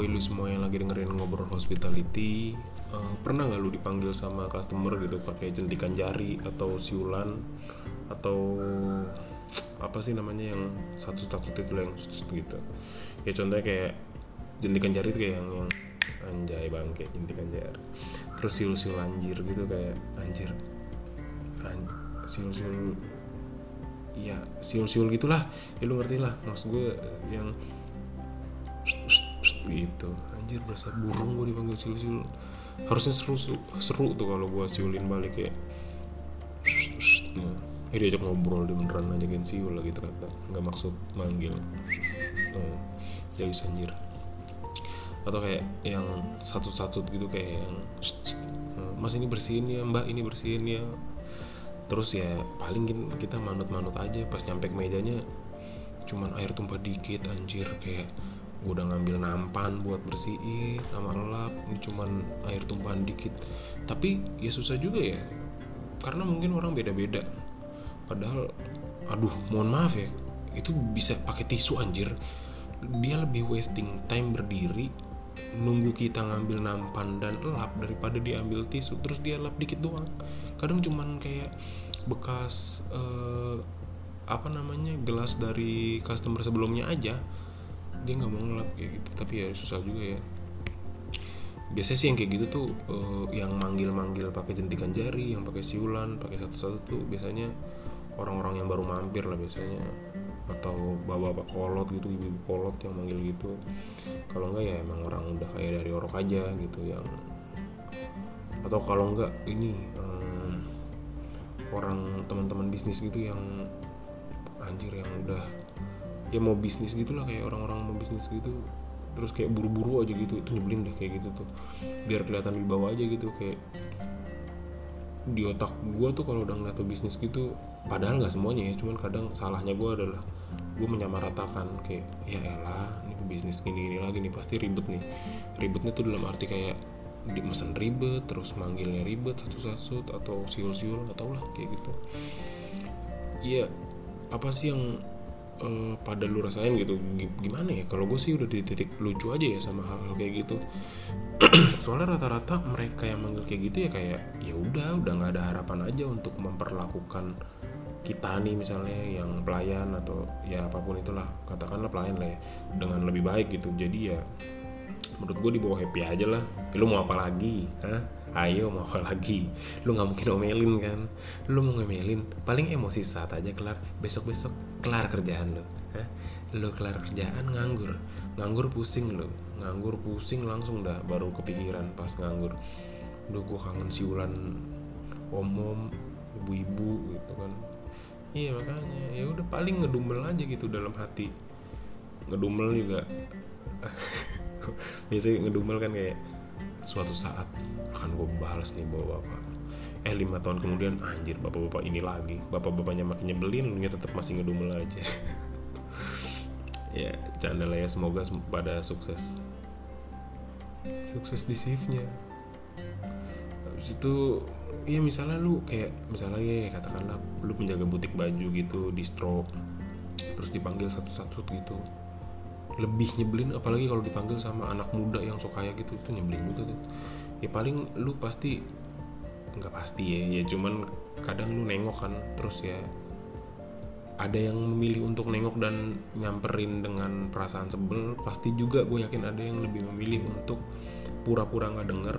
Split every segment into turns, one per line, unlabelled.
oh lu semua yang lagi dengerin ngobrol hospitality uh, pernah nggak lu dipanggil sama customer gitu pakai jentikan jari atau siulan atau apa sih namanya yang satu satu itu yang gitu? Ya contohnya kayak jentikan jari itu kayak yang, yang anjay bangke jentikan jari. Terus siul siul anjir gitu kayak anjir an, siul siul ya siul siul gitulah. Ya lu ngerti lah maksud gue yang gitu anjir berasa burung gue dipanggil siul siul harusnya seru seru tuh kalau gue siulin balik kayak eh diajak ngobrol dia beneran ngajakin siul lagi ternyata. Nggak maksud manggil. Jadi anjir. Atau kayak yang satu-satu gitu kayak yang mas ini bersihin ya mbak ini bersihin ya. Terus ya paling kita manut-manut aja pas nyampe ke mejanya cuman air tumpah dikit anjir kayak gue udah ngambil nampan buat bersihin sama lap ini cuman air tumpahan dikit. Tapi ya susah juga ya. Karena mungkin orang beda-beda. Padahal aduh mohon maaf ya. Itu bisa pakai tisu anjir. Dia lebih wasting time berdiri nunggu kita ngambil nampan dan lap daripada diambil tisu. Terus dia lap dikit doang. Kadang cuman kayak bekas uh, apa namanya gelas dari customer sebelumnya aja dia nggak mau ngelap kayak gitu. Tapi ya susah juga ya. Biasanya sih yang kayak gitu tuh uh, yang manggil-manggil pakai jentikan jari yang pakai siulan pakai satu-satu tuh biasanya orang-orang yang baru mampir lah biasanya. Atau bapak-bapak kolot gitu ibu-ibu kolot yang manggil gitu. Kalau enggak ya emang orang udah kayak dari orok aja gitu yang atau kalau enggak ini um, orang teman-teman bisnis gitu yang anjir yang udah ya mau bisnis gitulah kayak orang-orang mau bisnis gitu. Terus kayak buru-buru aja gitu itu nyebelin deh kayak gitu tuh. Biar kelihatan di bawah aja gitu kayak di otak gue tuh kalau udah ngeliat bisnis gitu padahal nggak semuanya ya cuman kadang salahnya gue adalah gue menyamaratakan kayak ya elah ini bisnis gini gini lagi nih pasti ribet nih. Ribetnya tuh dalam arti kayak di mesen ribet terus manggilnya ribet satu-satu atau siul-siul atau lah kayak gitu. Iya apa sih yang uh, pada lu rasain gitu gimana ya? Kalau gue sih udah di titik lucu aja ya sama hal-hal kayak gitu. Soalnya rata-rata mereka yang manggil kayak gitu ya kayak ya udah udah nggak ada harapan aja untuk memperlakukan kita nih misalnya yang pelayan atau ya apa pun itulah katakanlah pelayan lah ya dengan lebih baik gitu. Jadi ya menurut gue dibawa happy aja lah. Lu mau apa lagi Hah? Ayo mau apa lagi? Lu nggak mungkin omelin kan? Lu mau ngomelin paling emosi saat aja kelar besok besok kelar kerjaan lu. Hah? lu kelar kerjaan nganggur. Nganggur pusing lu. Nganggur pusing langsung dah baru kepikiran pas nganggur. Duh gue kangen siulan om-om ibu-ibu gitu kan. Iya makanya. Ya udah paling ngedumel aja gitu dalam hati. Ngedumel juga. Biasanya ngedumel kan kayak suatu saat akan gue balas nih bawa bapak. Eh lima tahun kemudian anjir bapak-bapak ini lagi. Bapak-bapaknya makin nyebelin lu tetap masih ngedumel aja. Ya canda lah ya semoga pada sukses. Sukses di shiftnya. Habis itu iya misalnya lu kayak misalnya ya katakanlah lu menjaga butik baju gitu di stroke terus dipanggil satu-satu gitu lebih nyebelin apalagi kalau dipanggil sama anak muda yang sok kaya gitu itu nyebelin juga tuh. Ya paling lu pasti nggak pasti ya ya cuman kadang lu nengok kan terus ya ada yang memilih untuk nengok dan nyamperin dengan perasaan sebel pasti juga gue yakin ada yang lebih memilih untuk pura-pura nggak -pura denger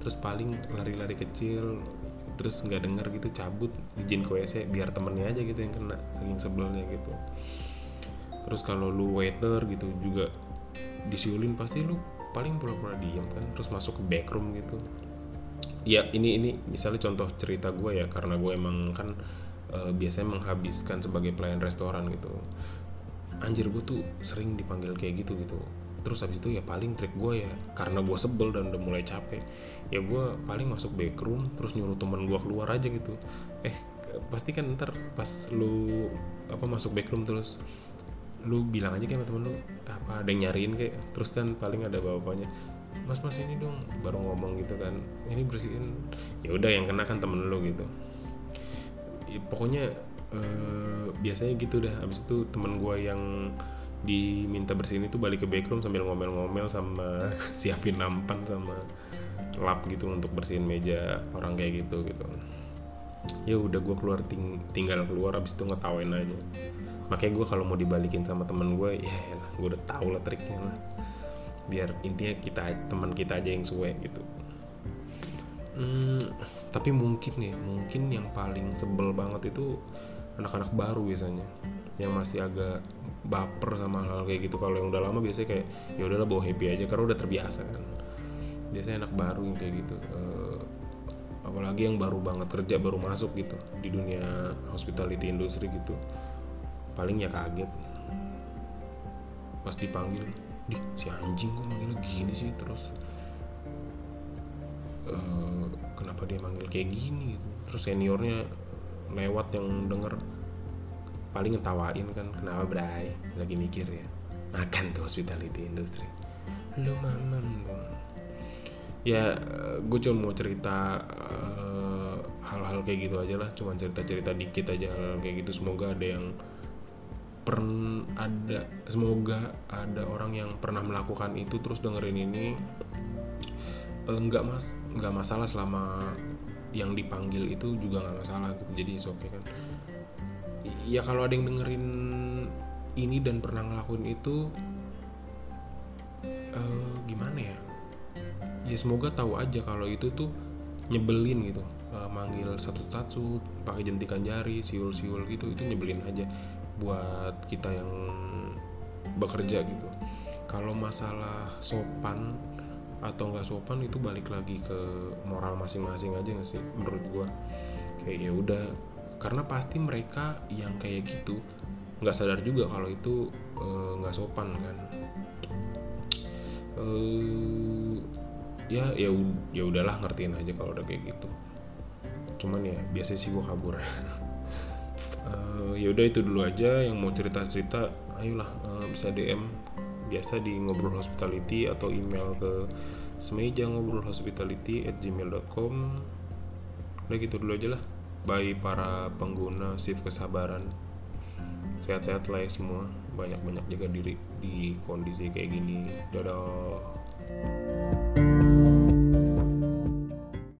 terus paling lari-lari kecil terus nggak denger gitu cabut izin ke WC biar temennya aja gitu yang kena saking sebelnya gitu terus kalau lu waiter gitu juga disiulin pasti lu paling pura-pura diem kan terus masuk ke backroom gitu. Ya ini ini misalnya contoh cerita gue ya karena gue emang kan e, biasanya menghabiskan sebagai pelayan restoran gitu. Anjir gue tuh sering dipanggil kayak gitu gitu. Terus habis itu ya paling trik gue ya karena gue sebel dan udah mulai capek ya gue paling masuk backroom terus nyuruh temen gue keluar aja gitu. Eh pasti kan ntar pas lu apa masuk backroom terus lu bilang aja kayak sama temen lu apa ada yang nyariin kayak? Terus kan paling ada bapaknya mas mas ini dong baru ngomong gitu kan ini bersihin. Ya udah yang kena kan temen lu gitu. Ya, pokoknya eh, biasanya gitu dah. Abis itu temen gue yang diminta bersihin itu balik ke backroom sambil ngomel-ngomel sama siapin nampan sama lap gitu untuk bersihin meja orang kayak gitu gitu. Ya udah gue keluar ting tinggal keluar abis itu ngetawain aja makanya gue kalau mau dibalikin sama temen gue ya lah gue udah tau lah triknya lah. Biar intinya kita teman kita aja yang suwe gitu. Hmm, tapi mungkin nih mungkin yang paling sebel banget itu anak-anak baru biasanya. Yang masih agak baper sama hal, -hal kayak gitu. Kalau yang udah lama biasanya kayak ya udahlah bawa happy aja karena udah terbiasa kan. Biasanya anak baru yang kayak gitu uh, apalagi yang baru banget kerja baru masuk gitu di dunia hospitality industry gitu paling ya kaget. Pas dipanggil di si anjing kok manggilnya gini sih? Terus uh, kenapa dia manggil kayak gini? Terus seniornya lewat yang denger paling ngetawain kan kenapa bray? Lagi mikir ya. Makan tuh hospitality industry. Lu mamam ya gue cuma mau cerita eh, hal-hal kayak gitu aja lah. Cuma cerita-cerita dikit aja hal, hal kayak gitu. Semoga ada yang pernah ada semoga ada orang yang pernah melakukan itu terus dengerin ini. Eh, nggak mas nggak masalah selama yang dipanggil itu juga nggak masalah gitu jadi oke okay kan. Ya kalau ada yang dengerin ini dan pernah ngelakuin itu uh, gimana ya? Ya semoga tahu aja kalau itu tuh nyebelin gitu. Uh, manggil satu-satu pakai jentikan jari siul-siul gitu itu nyebelin aja buat kita yang bekerja gitu. Kalau masalah sopan atau nggak sopan itu balik lagi ke moral masing-masing aja nggak sih menurut gua. Kayak ya udah karena pasti mereka yang kayak gitu nggak sadar juga kalau itu eh, nggak uh, sopan kan. Uh, ya ya ya udahlah ngertiin aja kalau udah kayak gitu. Cuman ya biasa sih gua kabur uh, ya udah itu dulu aja yang mau cerita cerita ayolah uh, bisa dm biasa di ngobrol hospitality atau email ke semeja ngobrol hospitality at gmail.com udah gitu dulu aja lah. Bye para pengguna shift kesabaran. Sehat-sehat lah ya semua. Banyak-banyak jaga diri di kondisi kayak gini. Dadah